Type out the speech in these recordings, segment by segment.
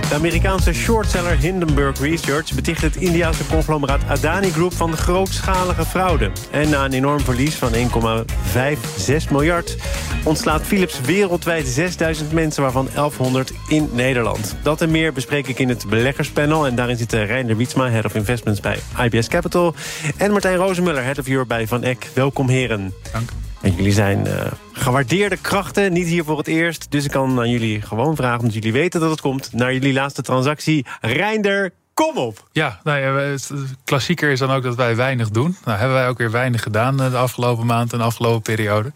De Amerikaanse shortseller Hindenburg Research beticht het Indiaanse conglomeraat Adani Group van grootschalige fraude. En na een enorm verlies van 1,56 miljard ontslaat Philips wereldwijd 6000 mensen, waarvan 1100 in Nederland. Dat en meer bespreek ik in het beleggerspanel. En daarin zitten Reinder Wietsma, Head of Investments bij IBS Capital. En Martijn Rozenmuller, Head of Europe bij Van Eck. Welkom heren. Dank. En jullie zijn uh, gewaardeerde krachten, niet hier voor het eerst. Dus ik kan aan jullie gewoon vragen, omdat jullie weten dat het komt... naar jullie laatste transactie. Reinder, kom op! Ja, nou ja, klassieker is dan ook dat wij weinig doen. Nou hebben wij ook weer weinig gedaan de afgelopen maand en de afgelopen periode.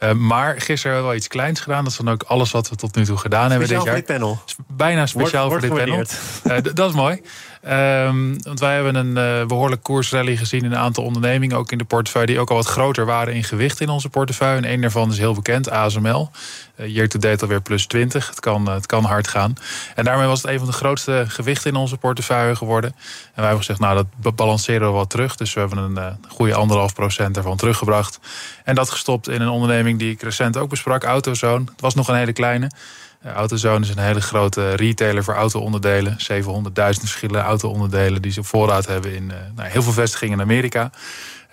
Uh, maar gisteren hebben we wel iets kleins gedaan. Dat is dan ook alles wat we tot nu toe gedaan speciaal hebben dit jaar. Speciaal voor dit panel. Bijna speciaal wordt, voor dit panel. Uh, dat is mooi. Um, want wij hebben een uh, behoorlijk koersrally gezien in een aantal ondernemingen, ook in de portefeuille, die ook al wat groter waren in gewicht in onze portefeuille. En een daarvan is heel bekend, ASML. Uh, year to date alweer plus 20. Het kan, uh, het kan hard gaan. En daarmee was het een van de grootste gewichten in onze portefeuille geworden. En wij hebben gezegd, nou dat balanceren we wat terug. Dus we hebben een goede anderhalf procent ervan teruggebracht. En dat gestopt in een onderneming die ik recent ook besprak, AutoZone. Het was nog een hele kleine. AutoZone is een hele grote retailer voor auto-onderdelen. 700.000 verschillende auto-onderdelen die ze voorraad hebben in uh, nou, heel veel vestigingen in Amerika.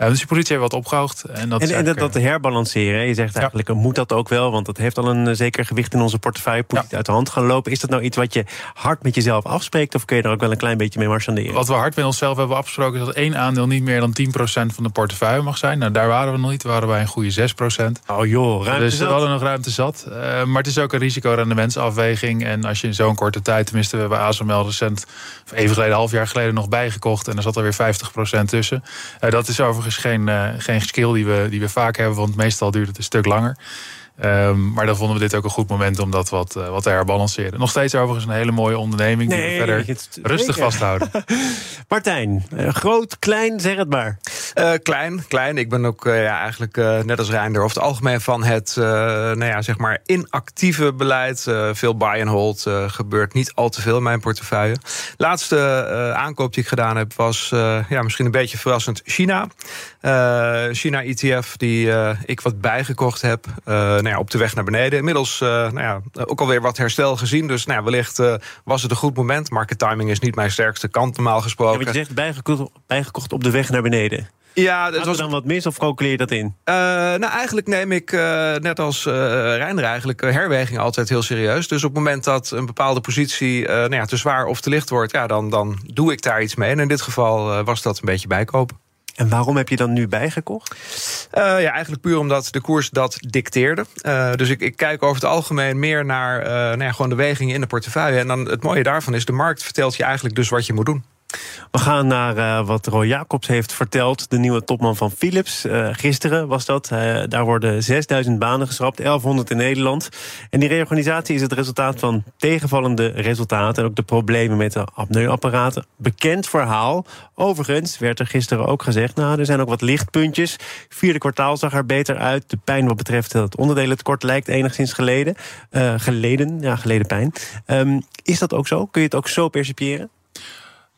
Uh, dus die politie heeft wat opgehoogd. En dat, en, en dat, dat herbalanceren, je zegt eigenlijk, ja. moet dat ook wel? Want dat heeft al een zeker gewicht in onze portefeuille. Moet ja. uit de hand gaan lopen. Is dat nou iets wat je hard met jezelf afspreekt? Of kun je er ook wel een klein beetje mee marchanderen? Wat we hard met onszelf hebben afgesproken... is dat één aandeel niet meer dan 10% van de portefeuille mag zijn. Nou, daar waren we nog niet. Daar waren wij een goede 6%. Oh joh, ruimte Dus we hadden nog ruimte zat. Uh, maar het is ook een risicorendementsafweging. En als je in zo'n korte tijd... tenminste, we hebben ASML recent... even geleden, half jaar geleden nog bijgekocht... en er zat er weer 50% tussen. Uh, dat is overigens geen... Uh, geen skill die we, die we vaak hebben, want meestal duurt het een stuk langer. Um, maar dan vonden we dit ook een goed moment om dat wat, uh, wat te herbalanceren. Nog steeds overigens een hele mooie onderneming die we verder het, rustig zeker. vasthouden. Martijn, uh, groot, klein, zeg het maar. Uh, klein, klein. Ik ben ook ja, eigenlijk net als Reinder over het algemeen van het nou ja, zeg maar inactieve beleid. veel buy and hold gebeurt niet al te veel in mijn portefeuille. Laatste aankoop die ik gedaan heb was ja, misschien een beetje verrassend China. China ETF die ik wat bijgekocht heb nou ja, op de weg naar beneden. Inmiddels uh, nou ja, ook alweer wat herstel gezien. Dus nou ja, wellicht uh, was het een goed moment. Market timing is niet mijn sterkste kant, normaal gesproken. Ja, wat je zegt, bijgekocht, bijgekocht op de weg naar beneden. Ja, dat was dan wat mis of calculeer je dat in? Uh, nou, eigenlijk neem ik, uh, net als uh, Reinder eigenlijk, herweging altijd heel serieus. Dus op het moment dat een bepaalde positie nou ja, te zwaar of te licht wordt... Ja, dan, dan doe ik daar iets mee. En in dit geval was dat een beetje bijkopen. En waarom heb je dan nu bijgekocht? Uh, ja, eigenlijk puur omdat de koers dat dicteerde. Uh, dus ik, ik, kijk over het algemeen meer naar uh, nou ja, gewoon de wegingen in de portefeuille. En dan het mooie daarvan is, de markt vertelt je eigenlijk dus wat je moet doen. We gaan naar uh, wat Roy Jacobs heeft verteld, de nieuwe topman van Philips. Uh, gisteren was dat. Uh, daar worden 6000 banen geschrapt, 1100 in Nederland. En die reorganisatie is het resultaat van tegenvallende resultaten... en ook de problemen met de apneuapparaten. Bekend verhaal. Overigens werd er gisteren ook gezegd... nou, er zijn ook wat lichtpuntjes. Vierde kwartaal zag er beter uit. De pijn wat betreft het onderdelenkort lijkt enigszins geleden. geleden, ja, geleden pijn. Um, is dat ook zo? Kun je het ook zo percipiëren?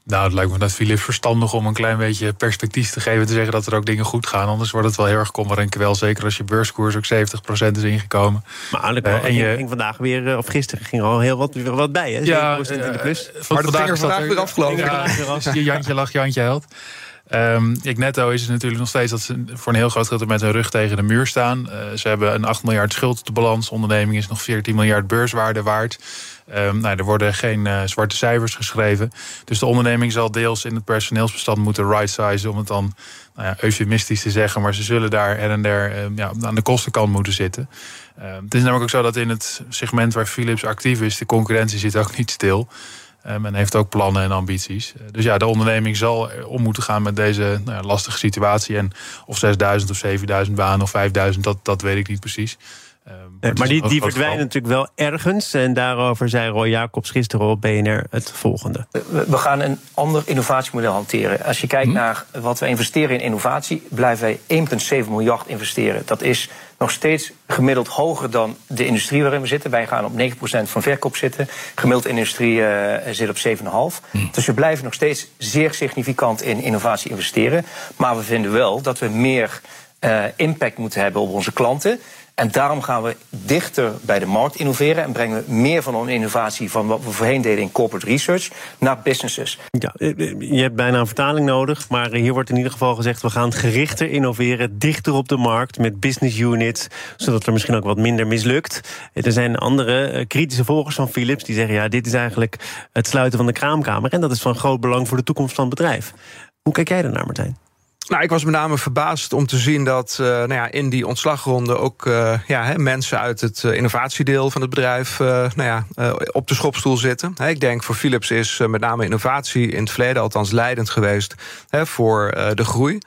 Nou, het lijkt me dat Philips verstandig om een klein beetje perspectief te geven. Te zeggen dat er ook dingen goed gaan. Anders wordt het wel heel erg kommer en kwel. Zeker als je beurskoers ook 70% is ingekomen. Maar uh, en je ging vandaag weer, of gisteren ging er al heel wat, wat bij. Hè? Ja, in de plus. Uh, maar dat ging er vandaag weer afgelopen. Ja, je Jantje lacht, Jantje helpt. Um, ik netto is het natuurlijk nog steeds dat ze voor een heel groot gedeelte met hun rug tegen de muur staan. Uh, ze hebben een 8 miljard schuld balans. De onderneming is nog 14 miljard beurswaarde waard. Um, nou, er worden geen uh, zwarte cijfers geschreven. Dus de onderneming zal deels in het personeelsbestand moeten right-sizen... om het dan nou ja, eufemistisch te zeggen. Maar ze zullen daar en der uh, ja, aan de kostenkant moeten zitten. Het is namelijk ook zo dat in het segment waar Philips actief is... de concurrentie zit ook niet stil. Uh, men heeft ook plannen en ambities. Uh, dus ja, de onderneming zal om moeten gaan met deze nou lastige situatie. En of 6000 of 7000 banen of 5000, dat, dat weet ik niet precies. Maar, maar die, die verdwijnen natuurlijk wel ergens. En daarover zei Roy Jacobs gisteren op BNR het volgende. We gaan een ander innovatiemodel hanteren. Als je kijkt hm? naar wat we investeren in innovatie, blijven wij 1,7 miljard investeren. Dat is nog steeds gemiddeld hoger dan de industrie waarin we zitten. Wij gaan op 9% van verkoop zitten. Gemiddeld industrie uh, zit op 7,5. Hm. Dus we blijven nog steeds zeer significant in innovatie investeren. Maar we vinden wel dat we meer uh, impact moeten hebben op onze klanten. En daarom gaan we dichter bij de markt innoveren en brengen we meer van onze innovatie van wat we voorheen deden in corporate research naar businesses. Ja, eh, eh, je hebt bijna een vertaling nodig, maar hier wordt in ieder geval gezegd: we gaan gerichter innoveren, dichter op de markt met business units, zodat er misschien ook wat minder mislukt. Er zijn andere eh, kritische volgers van Philips die zeggen: ja, dit is eigenlijk het sluiten van de kraamkamer en dat is van groot belang voor de toekomst van het bedrijf. Hoe kijk jij daarnaar, Martijn? Nou, ik was met name verbaasd om te zien dat uh, nou ja, in die ontslagronde ook uh, ja, mensen uit het uh, innovatiedeel van het bedrijf nou ja, op de schopstoel zitten. He, ik denk voor Philips is met name innovatie in het verleden althans leidend geweest voor de groei.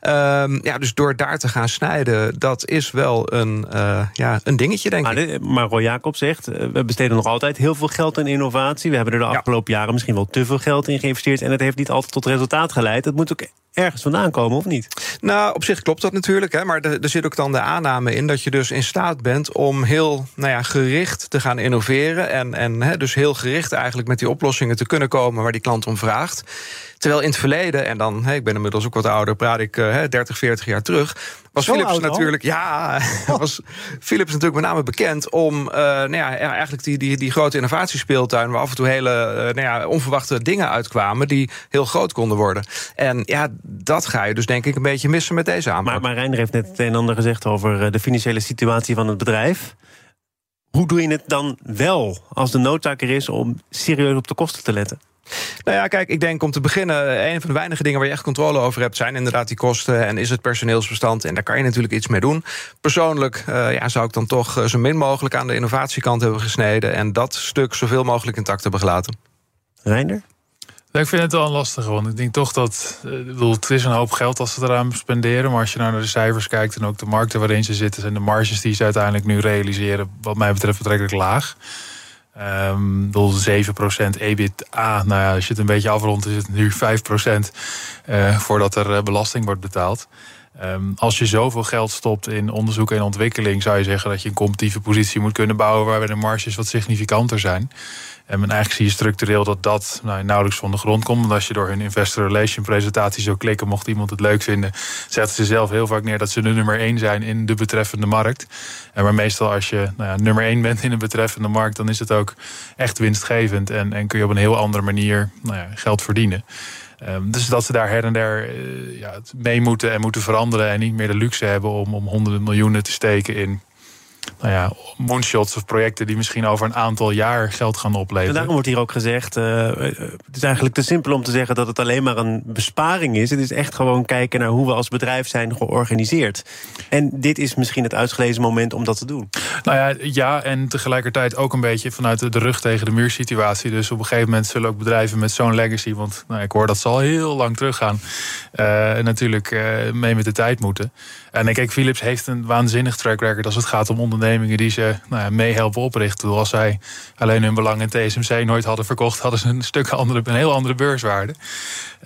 Ehm, ja, dus door daar te gaan snijden, dat is wel een, ja, een dingetje, denk maar, ik. Maar Roy Jacob zegt, we besteden nog altijd heel veel geld in innovatie. We hebben er de afgelopen jaren misschien wel te veel geld in geïnvesteerd en het heeft niet altijd tot resultaat geleid. Het moet ook ergens vandaan komen, of niet? Nou, op zich klopt dat natuurlijk. Hè, maar er, zit ook dan de aanname in dat je dus in staat bent om heel nou ja, gericht te gaan innoveren. En, en hè, dus heel gericht eigenlijk met die oplossingen te kunnen komen waar die klant om vraagt. Terwijl in het verleden, en dan, ik ben inmiddels ook wat ouder, praat ik 30, eh, 40 jaar terug. Was Philips natuurlijk, ja, was Philips natuurlijk met name bekend om uh, nou ja, eigenlijk die, die, die grote innovatiespeeltuin, waar af en toe hele uh, nou ja, onverwachte dingen uitkwamen die heel groot konden worden. En ja, dat ga je dus denk ik een beetje missen met deze aanpak. Maar, maar Reiner heeft net het een en ander gezegd over de financiële situatie van het bedrijf. Hoe doe je het dan wel als de noodzaak er is om serieus op de kosten te letten? Nou ja, kijk, ik denk om te beginnen, een van de weinige dingen waar je echt controle over hebt, zijn inderdaad die kosten en is het personeelsbestand. En daar kan je natuurlijk iets mee doen. Persoonlijk uh, ja, zou ik dan toch eh, zo min mogelijk aan de innovatiekant hebben gesneden en dat stuk zoveel mogelijk intact hebben gelaten. Reinder? ik vind het wel een lastige, want ik denk toch dat. Eh, ik bedoel, het is een hoop geld als ze eraan spenderen. Maar als je nou naar de cijfers kijkt en ook de markten waarin ze zitten, zijn de marges die ze uiteindelijk nu realiseren, wat mij betreft, betrekkelijk laag. Um, 7% EBITDA. Nou ja, als je het een beetje afrondt, is het nu 5% uh, eh, voordat er eh, belasting wordt betaald. Um, als je zoveel geld stopt in onderzoek en ontwikkeling, zou je zeggen dat je een competitieve positie moet kunnen bouwen waarbij de marges wat significanter zijn. En eigenlijk zie je structureel dat dat nou, nauwelijks van de grond komt. Want als je door hun investor relation presentatie zou klikken, mocht iemand het leuk vinden, zetten ze zelf heel vaak neer dat ze de nummer één zijn in de betreffende markt. En maar meestal als je nou ja, nummer één bent in een betreffende markt, dan is het ook echt winstgevend en, en kun je op een heel andere manier nou ja, geld verdienen. Um, dus dat ze daar her en der uh, ja, mee moeten en moeten veranderen en niet meer de luxe hebben om, om honderden miljoenen te steken in nou ja, moonshots of projecten die misschien over een aantal jaar geld gaan opleveren. En daarom wordt hier ook gezegd: uh, het is eigenlijk te simpel om te zeggen dat het alleen maar een besparing is. Het is echt gewoon kijken naar hoe we als bedrijf zijn georganiseerd. En dit is misschien het uitgelezen moment om dat te doen. Nou ja, ja en tegelijkertijd ook een beetje vanuit de rug tegen de muur situatie. Dus op een gegeven moment zullen ook bedrijven met zo'n legacy, want nou, ik hoor dat ze al heel lang teruggaan, uh, natuurlijk uh, mee met de tijd moeten. En kijk, Philips heeft een waanzinnig track record als het gaat om ondernemingen die ze nou ja, meehelpen oprichten. Als zij alleen hun belang in TSMC nooit hadden verkocht, hadden ze een stuk andere, een heel andere beurswaarde.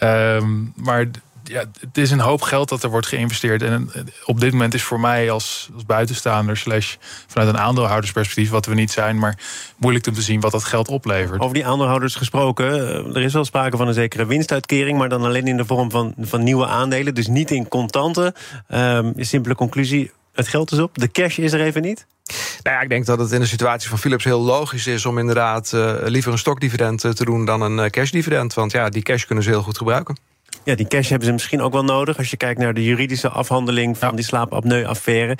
Um, maar ja, het is een hoop geld dat er wordt geïnvesteerd. En op dit moment is voor mij als, als buitenstaander, slash vanuit een aandeelhoudersperspectief, wat we niet zijn, maar moeilijk om te zien wat dat geld oplevert. Over die aandeelhouders gesproken, eh, er is wel sprake van een zekere winstuitkering, maar dan alleen in de vorm van, van nieuwe aandelen, dus niet in contanten. Um, simpele conclusie: het geld is op, de cash is er even niet. Nou ja, ik denk dat het in de situatie van Philips heel logisch is om inderdaad uh, liever een stokdividend eh, te doen dan een cashdividend. Want ja, die cash kunnen ze heel goed gebruiken. Ja, die cash hebben ze misschien ook wel nodig. Als je kijkt naar de juridische afhandeling van die slaapapneu-affaire.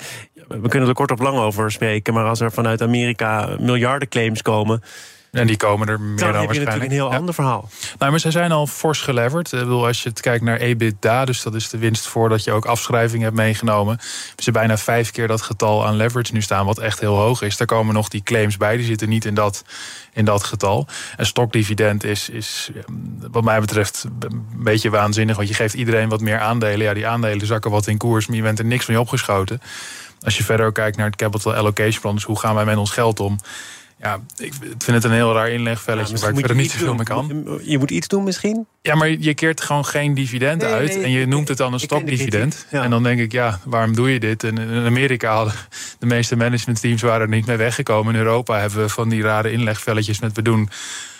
We kunnen er kort of lang over spreken. Maar als er vanuit Amerika miljardenclaims komen. En die komen er meer dan, dan waarschijnlijk. natuurlijk een heel Ja. ander verhaal. Nou, maar ze zijn al fors geleveraged. Ik bedoel, als je het kijkt naar EBITDA, dus dat is de winst voordat je ook afschrijving hebt meegenomen. Ze bijna vijf keer dat getal aan leverage nu staan, wat echt heel hoog is. Daar komen nog die claims bij, die zitten niet in dat, in dat getal. En stokdividend is, is eh, wat mij betreft een beetje waanzinnig. Want je geeft iedereen wat meer aandelen. Ja, die aandelen zakken wat in koers, maar je bent er niks mee opgeschoten. Als je verder ook kijkt naar het capital allocation plan, dus hoe gaan wij met ons geld om? Ja, ik vind het een heel raar inlegvelletje Ja, waar ik verder niet zoveel mee kan. Je moet iets doen misschien. Ja, maar je keert gewoon geen dividend Nee, uit. nee, en je noemt het dan een stokdividend. ja. En dan denk ik, ja, waarom doe je dit? En in Amerika hadden de meeste managementteams waren er niet mee weggekomen. In Europa hebben we van die rare inlegvelletjes met we doen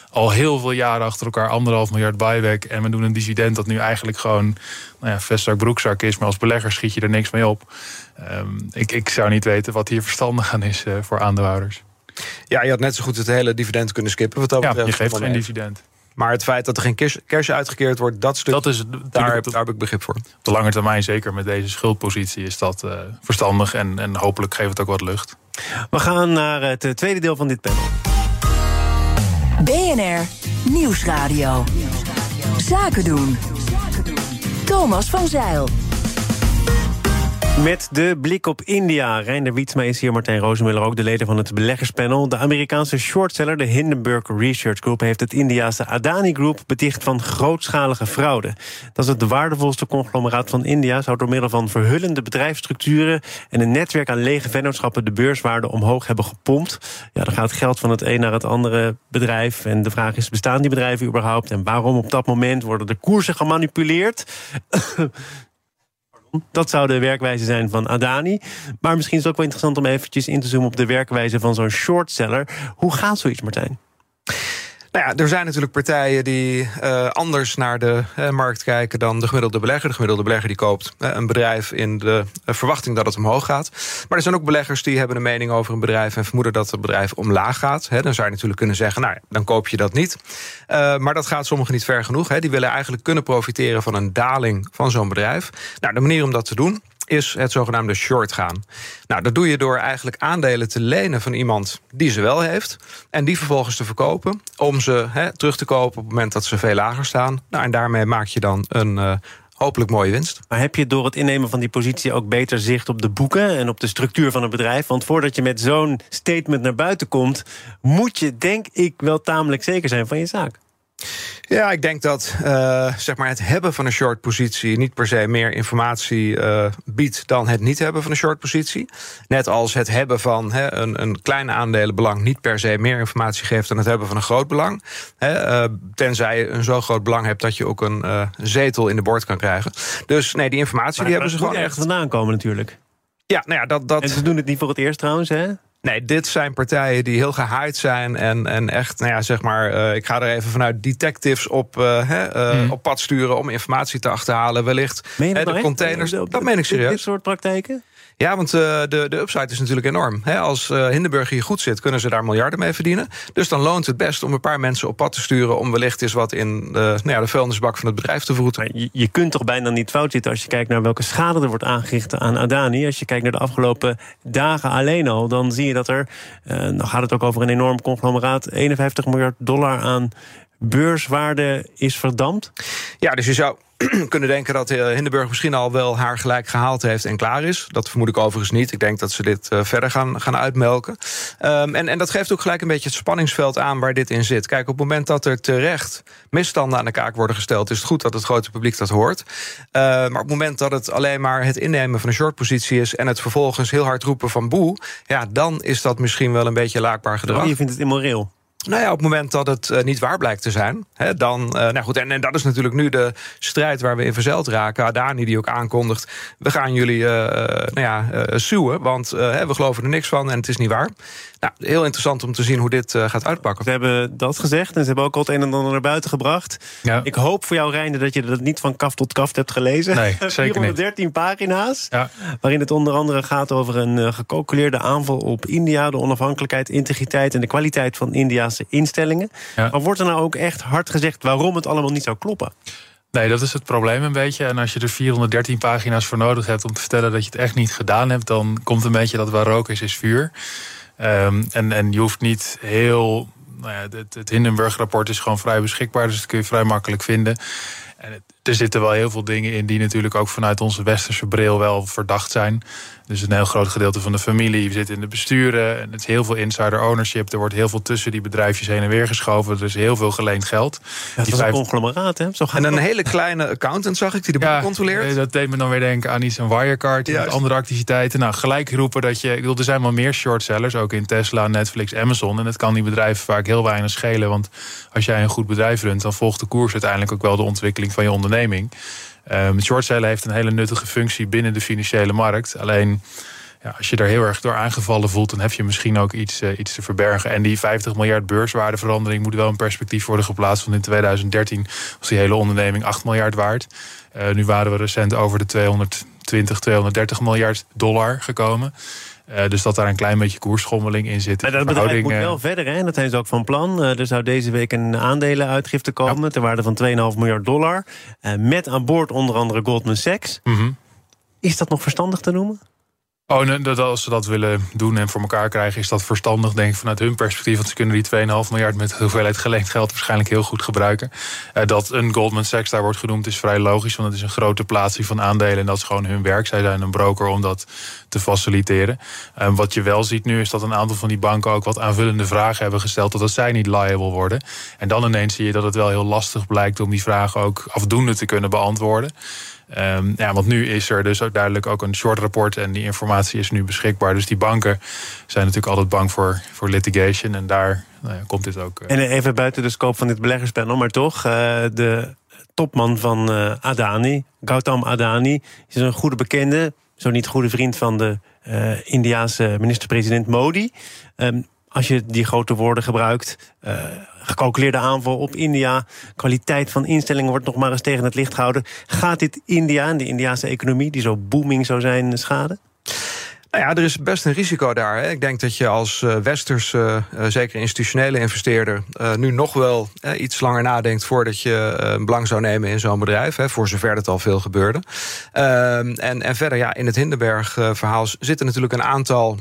al heel veel jaren achter elkaar anderhalf miljard buyback. En we doen een dividend dat nu eigenlijk gewoon nou ja, vestzak broekzak is. Maar als belegger schiet je er niks mee op. Ehm, ik, ik zou niet weten wat hier verstandig aan is eh, voor aandeelhouders. Ja, je had net zo goed het hele dividend kunnen skippen. Wat dat Ja, betreft. je geeft geen dividend. Maar het feit dat er geen cash, cash uitgekeerd wordt, dat stuk, Dat is heb, daar heb ik begrip voor. op de lange termijn, zeker met deze schuldpositie, is dat eh, verstandig. En, en hopelijk geeft het ook wat lucht. We gaan naar het eh, tweede deel van dit panel. BNR Nieuwsradio. Zaken doen. Thomas van Zeil. Met de blik op India. Reinder Wietsma is hier, Martijn Rozenmuller ook, de leden van het beleggerspanel. De Amerikaanse shortseller, de Hindenburg Research Group, heeft het Indiaanse Adani Group beticht van grootschalige fraude. Dat is het waardevolste conglomeraat van India, zou door middel van verhullende bedrijfsstructuren en een netwerk aan lege vennootschappen de beurswaarde omhoog hebben gepompt. Ja, dan gaat geld van het een naar het andere bedrijf. En de vraag is: bestaan die bedrijven überhaupt? En waarom op dat moment worden de koersen gemanipuleerd? Dat zou de werkwijze zijn van Adani. Maar misschien is het ook wel interessant om eventjes in te zoomen op de werkwijze van zo'n shortseller. Hoe gaat zoiets, Martijn? Nou ja, er zijn natuurlijk partijen die eh, anders naar de eh, markt kijken dan de gemiddelde belegger. De gemiddelde belegger die koopt eh, een bedrijf in de verwachting dat het omhoog gaat. Maar er zijn ook beleggers die hebben een mening over een bedrijf en vermoeden dat het bedrijf omlaag gaat. Dan zou je natuurlijk kunnen zeggen, nou, dan koop je dat niet. Maar dat gaat sommigen niet ver genoeg. Die willen eigenlijk kunnen profiteren van een daling van zo'n bedrijf. Nou, de manier om dat te doen is het zogenaamde short gaan. Nou, dat doe je door eigenlijk aandelen te lenen van iemand die ze wel heeft. En die vervolgens te verkopen. Om ze terug te kopen op het moment dat ze veel lager staan. Nou, en daarmee maak je dan een eh, hopelijk mooie winst. Maar heb je door het innemen van die positie ook beter zicht op de boeken en op de structuur van het bedrijf? Want voordat je met zo'n statement naar buiten komt, moet je, denk ik, wel tamelijk zeker zijn van je zaak. Ja, ik denk dat eh, zeg maar het hebben van een short positie niet per se meer informatie eh, biedt dan het niet hebben van een short positie. Net als het hebben van een, een klein aandelenbelang niet per se meer informatie geeft dan het hebben van een groot belang. Eh, tenzij je een zo groot belang hebt dat je ook een zetel in de bord kan krijgen. Dus nee, die informatie Maar die hebben het ze gewoon ergens echt. vandaan komen natuurlijk. Ja, nou ja, dat, dat, En ze doen het niet voor het eerst trouwens, hè? Nee, dit zijn partijen die heel gehyped zijn en, en echt, nou ja, zeg maar, eh, ik ga er even vanuit detectives op, eh, hè, eh, Hmm. op pad sturen om informatie te achterhalen. Wellicht Meen je hè, dat de nou containers. Dat meen ik dit- Dit serieus. soort praktijken? Ja, want eh, de, de upside is natuurlijk enorm. Als eh, Hindenburg hier goed zit, kunnen ze daar miljarden mee verdienen. Dus dan loont het best om een paar mensen op pad te sturen om wellicht eens wat in de, nou ja, de vuilnisbak van het bedrijf te vroeten. Je, je kunt toch bijna niet fout zitten als je kijkt naar welke schade er wordt aangericht aan Adani. Als je kijkt naar de afgelopen dagen alleen al, dan zie je dat er, eh, dan gaat het ook over een enorm conglomeraat, 51 miljard dollar aan beurswaarde is verdampt. Ja, dus je zou kunnen denken dat eh, Hindenburg misschien al wel haar gelijk gehaald heeft en klaar is. Dat vermoed ik overigens niet. Ik denk dat ze dit eh, verder gaan, gaan uitmelken. Ehm, en, en dat geeft ook gelijk een beetje het spanningsveld aan waar dit in zit. Kijk, op het moment dat er terecht misstanden aan de kaak worden gesteld, is het goed dat het grote publiek dat hoort. Eh, maar op het moment dat het alleen maar het innemen van een shortpositie is en het vervolgens heel hard roepen van boe, ja, dan is dat misschien wel een beetje laakbaar gedrag. Je vindt het immoreel. Nou ja, op het moment dat het eh, niet waar blijkt te zijn, hè, dan. eh, nou goed, en, en dat is natuurlijk nu de strijd waar we in verzeild raken. Adani die ook aankondigt: we gaan jullie eh, nou ja, suwen, want we geloven er niks van en het is niet waar. Nou, heel interessant om te zien hoe dit eh, gaat uitpakken. Ze hebben dat gezegd en ze hebben ook al het een en ander naar buiten gebracht. Ja. Ik hoop voor jou, Reinde, dat je dat niet van kaf tot kaf hebt gelezen. Nee, zeker niet. 413 pagina's. Ja. Waarin het onder andere gaat over een eh, gecalculeerde aanval op India, de onafhankelijkheid, integriteit en de kwaliteit van Indiase instellingen. Ja. Maar wordt er nou ook echt hard gezegd waarom het allemaal niet zou kloppen? Nee, dat is het probleem een beetje. En als je er 413 pagina's voor nodig hebt om te vertellen dat je het echt niet gedaan hebt, dan komt een beetje dat waar rook is, is vuur. Ehm, en, en je hoeft niet heel nou ja, het, het Hindenburg-rapport is gewoon vrij beschikbaar, dus dat kun je vrij makkelijk vinden. En er zitten wel heel veel dingen in die natuurlijk ook vanuit onze westerse bril wel verdacht zijn. Dus een heel groot gedeelte van de familie zit in de besturen. En het is heel veel insider ownership. Er wordt heel veel tussen die bedrijfjes heen en weer geschoven. Er is heel veel geleend geld. Ja, dat is een conglomeraat, hè? Zo en een hele kleine accountant zag ik die de boek ja, controleert. Dat deed me dan weer denken aan iets van Wirecard. en andere activiteiten. Nou, gelijk roepen dat je... Ik bedoel, er zijn wel meer shortsellers. Ook in Tesla, Netflix, Amazon. En het kan die bedrijven vaak heel weinig schelen. Want als jij een goed bedrijf runt... dan volgt de koers uiteindelijk ook wel de ontwikkeling van je onderneming. Um, short heeft een hele nuttige functie binnen de financiële markt. Alleen ja, als je er heel erg door aangevallen voelt, dan heb je misschien ook iets, uh, iets te verbergen. En die 50 miljard beurswaardeverandering moet wel een perspectief worden geplaatst. Want in 2013 was die hele onderneming 8 miljard waard. Uh, nu waren we recent over de 220, 230 miljard dollar gekomen. Uh, dus dat daar een klein beetje koersschommeling in zit. Maar dat bedrijf moet wel verder, hè? dat zijn ze ook van plan. Uh, er zou deze week een aandelenuitgifte komen... Ja. ter waarde van 2,5 miljard dollar. Uh, met aan boord onder andere Goldman Sachs. Mm -hmm. Is dat nog verstandig te noemen? Oh, nee, dat als ze dat willen doen en voor elkaar krijgen, is dat verstandig, denk ik, vanuit hun perspectief. Want ze kunnen die 2,5 miljard met hoeveelheid geleend geld waarschijnlijk heel goed gebruiken. Uh, dat een Goldman Sachs daar wordt genoemd, is vrij logisch, want het is een grote plaatsing van aandelen en dat is gewoon hun werk. Zij zijn een broker om dat te faciliteren. Uh, wat je wel ziet nu, is dat een aantal van die banken ook wat aanvullende vragen hebben gesteld, totdat zij niet liable worden. En dan ineens zie je dat het wel heel lastig blijkt om die vragen ook afdoende te kunnen beantwoorden. Um, ja, want nu is er dus ook duidelijk ook een short rapport en die informatie is nu beschikbaar. Dus die banken zijn natuurlijk altijd bang voor, voor litigation en daar nou komt dit ook. Uh... En even buiten de scope van dit beleggerspanel, maar toch, uh, de topman van uh, Adani, Gautam Adani, is een goede bekende, zo niet goede vriend van de Indiaanse minister-president Modi. Um, als je die grote woorden gebruikt. Uh, gecalculeerde aanval op India. Kwaliteit van instellingen wordt nog maar eens tegen het licht gehouden. Gaat dit India en de Indiaanse economie, die zo booming zou zijn, schaden? Nou ja, er is best een risico daar. Hè. Ik denk dat je als uh, westers, uh, zeker institutionele investeerder, nu nog wel iets langer nadenkt voordat je belang zou nemen in zo'n bedrijf. Hè, voor zover het al veel gebeurde. Ehm, en, en verder, ja, in het Hindenberg-verhaal zitten natuurlijk een aantal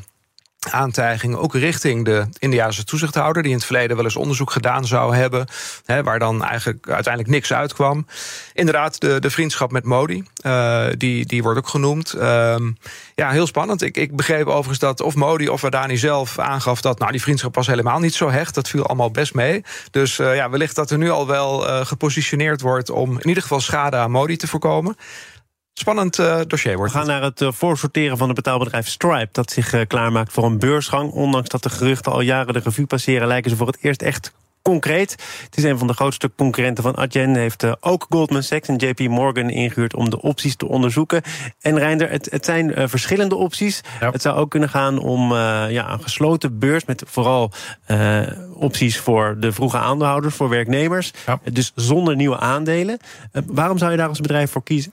aantijging ook richting de Indiase toezichthouder... die in het verleden wel eens onderzoek gedaan zou hebben... Hè, waar dan eigenlijk uiteindelijk niks uitkwam. Inderdaad, de, de vriendschap met Modi, uh, die, die wordt ook genoemd. Uh, ja, heel spannend. Ik, ik begreep overigens dat of Modi of Adani zelf aangaf... dat nou, die vriendschap was helemaal niet zo hecht. Dat viel allemaal best mee. Dus uh, ja, wellicht dat er nu al wel uh, gepositioneerd wordt... om in ieder geval schade aan Modi te voorkomen spannend uh, dossier wordt. We gaan naar het uh, voorsorteren van het betaalbedrijf Stripe... dat zich uh, klaarmaakt voor een beursgang. Ondanks dat de geruchten al jaren de revue passeren... lijken ze voor het eerst echt concreet. Het is een van de grootste concurrenten van Adyen. Heeft ook Goldman Sachs en JP Morgan ingehuurd om de opties te onderzoeken. En Reinder, het, het zijn verschillende opties. Ja. Het zou ook kunnen gaan om ja, een gesloten beurs... met vooral opties voor de vroege aandeelhouders, voor werknemers. Ja. Dus zonder nieuwe aandelen. waarom zou je daar als bedrijf voor kiezen?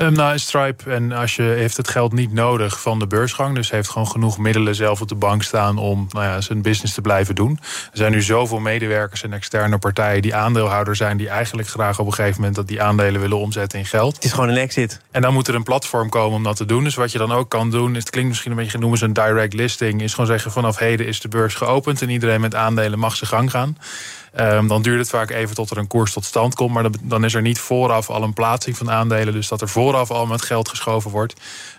Um, nou, Stripe en als je heeft het geld niet nodig van de beursgang. Dus heeft gewoon genoeg middelen zelf op de bank staan om nou ja, zijn business te blijven doen. Er zijn nu zoveel medewerkers en externe partijen die aandeelhouder zijn, die eigenlijk graag op een gegeven moment dat die aandelen willen omzetten in geld. Het is gewoon een exit. En dan moet er een platform komen om dat te doen. Dus wat je dan ook kan doen, het klinkt misschien een beetje noemen ze een direct listing, is gewoon zeggen vanaf heden is de beurs geopend en iedereen met aandelen mag zijn gang gaan. Um, dan duurt het vaak even tot er een koers tot stand komt. Maar dan is er niet vooraf al een plaatsing van aandelen. Dus dat er vooraf al met geld geschoven wordt.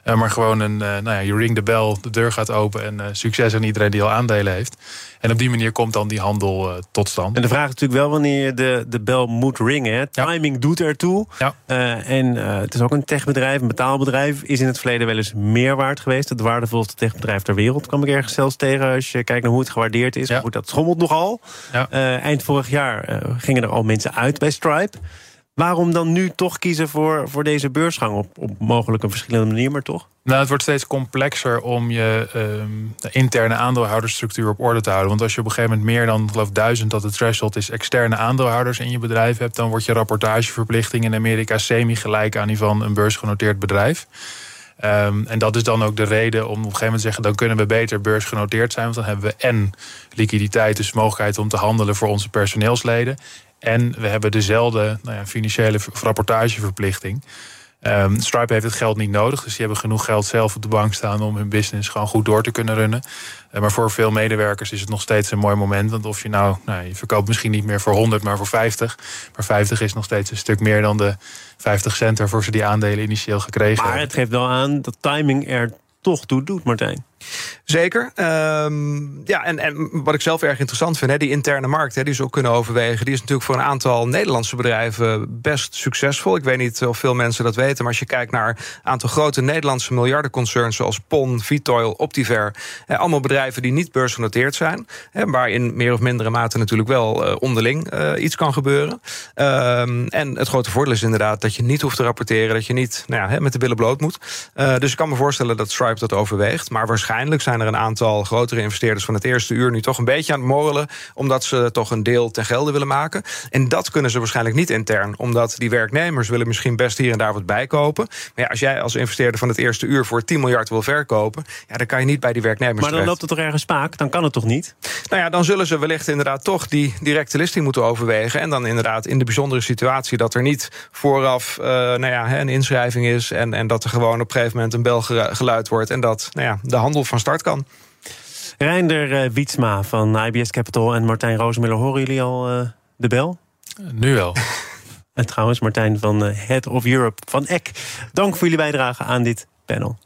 Uh, maar gewoon een, uh, nou ja, je ring de bel, de deur gaat open en uh, succes aan iedereen die al aandelen heeft. En op die manier komt dan die handel tot stand. En de vraag is natuurlijk wel wanneer je de, de bel moet ringen. Hè? Timing ja. doet ertoe. Ja. en het is ook een techbedrijf, een betaalbedrijf. Is in het verleden wel eens meer waard geweest. Het waardevolste techbedrijf ter wereld kwam ik ergens zelfs tegen. Als je kijkt naar hoe het gewaardeerd is. Ja. Goed, dat schommelt nogal. Ja. eind vorig jaar gingen er al mensen uit bij Stripe. Waarom dan nu toch kiezen voor, voor deze beursgang? Op, op mogelijk een verschillende manier, maar toch? Nou, het wordt steeds complexer om je de interne aandeelhoudersstructuur op orde te houden. Want als je op een gegeven moment meer dan geloof duizend dat het threshold is externe aandeelhouders in je bedrijf hebt, dan wordt je rapportageverplichting in Amerika semi-gelijk aan die van een beursgenoteerd bedrijf. Um, en dat is dan ook de reden om op een gegeven moment te zeggen: dan kunnen we beter beursgenoteerd zijn. Want dan hebben we en liquiditeit, dus mogelijkheid om te handelen voor onze personeelsleden. En we hebben dezelfde nou ja, financiële rapportageverplichting. Um, Stripe heeft het geld niet nodig, dus die hebben genoeg geld zelf op de bank staan om hun business gewoon goed door te kunnen runnen. Uh, maar voor veel medewerkers is het nog steeds een mooi moment. Want of je nou, nou, je verkoopt misschien niet meer voor 100, maar voor 50. Maar 50 is nog steeds een stuk meer dan de 50 cent waarvoor ze die aandelen initieel gekregen maar hebben. Maar het geeft wel aan dat timing er toch toe doet, Martijn. Zeker. Um, ja, en, en wat ik zelf erg interessant vind, hè, die interne markt, hè, die ze ook kunnen overwegen, die is natuurlijk voor een aantal Nederlandse bedrijven best succesvol. Ik weet niet of veel mensen dat weten, maar als je kijkt naar een aantal grote Nederlandse miljardenconcerns zoals PON, Vitoil, Optiver, allemaal bedrijven die niet beursgenoteerd zijn, hè, waar in meer of mindere mate natuurlijk wel uh, onderling uh, iets kan gebeuren. Um, en het grote voordeel is inderdaad dat je niet hoeft te rapporteren, dat je niet nou ja, met de billen bloot moet. Uh, dus ik kan me voorstellen dat Stripe dat overweegt, maar waarschijnlijk waarschijnlijk zijn er een aantal grotere investeerders van het eerste uur nu toch een beetje aan het morrelen, omdat ze toch een deel ten gelde willen maken. En dat kunnen ze waarschijnlijk niet intern, omdat die werknemers willen misschien best hier en daar wat bijkopen. Maar ja, als jij als investeerder van het eerste uur voor 10 miljard wil verkopen, ja, dan kan je niet bij die werknemers. Maar dan loopt het toch ergens spaak? Dan kan het toch niet? Nou ja, dan zullen ze wellicht inderdaad toch die directe listing moeten overwegen. En dan inderdaad in de bijzondere situatie dat er niet vooraf uh, nou ja, een inschrijving is. En, en dat er gewoon op een gegeven moment een bel geluid wordt. En dat nou ja, de handel van start kan. Reinder uh, Wietsma van IBS Capital en Martijn Roosmiller, horen jullie al uh, de bel? Nu wel. en trouwens, Martijn van uh, Head of Europe van EC. Dank voor jullie bijdrage aan dit panel.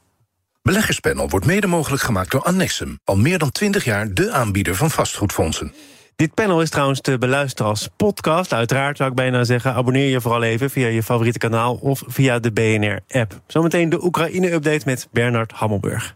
Beleggerspanel wordt mede mogelijk gemaakt door Annexum. Al meer dan 20 jaar de aanbieder van vastgoedfondsen. Dit panel is trouwens te beluisteren als podcast. Uiteraard zou ik bijna zeggen, abonneer je vooral even via je favoriete kanaal of via de BNR-app. Zometeen de Oekraïne-update met Bernard Hammelburg.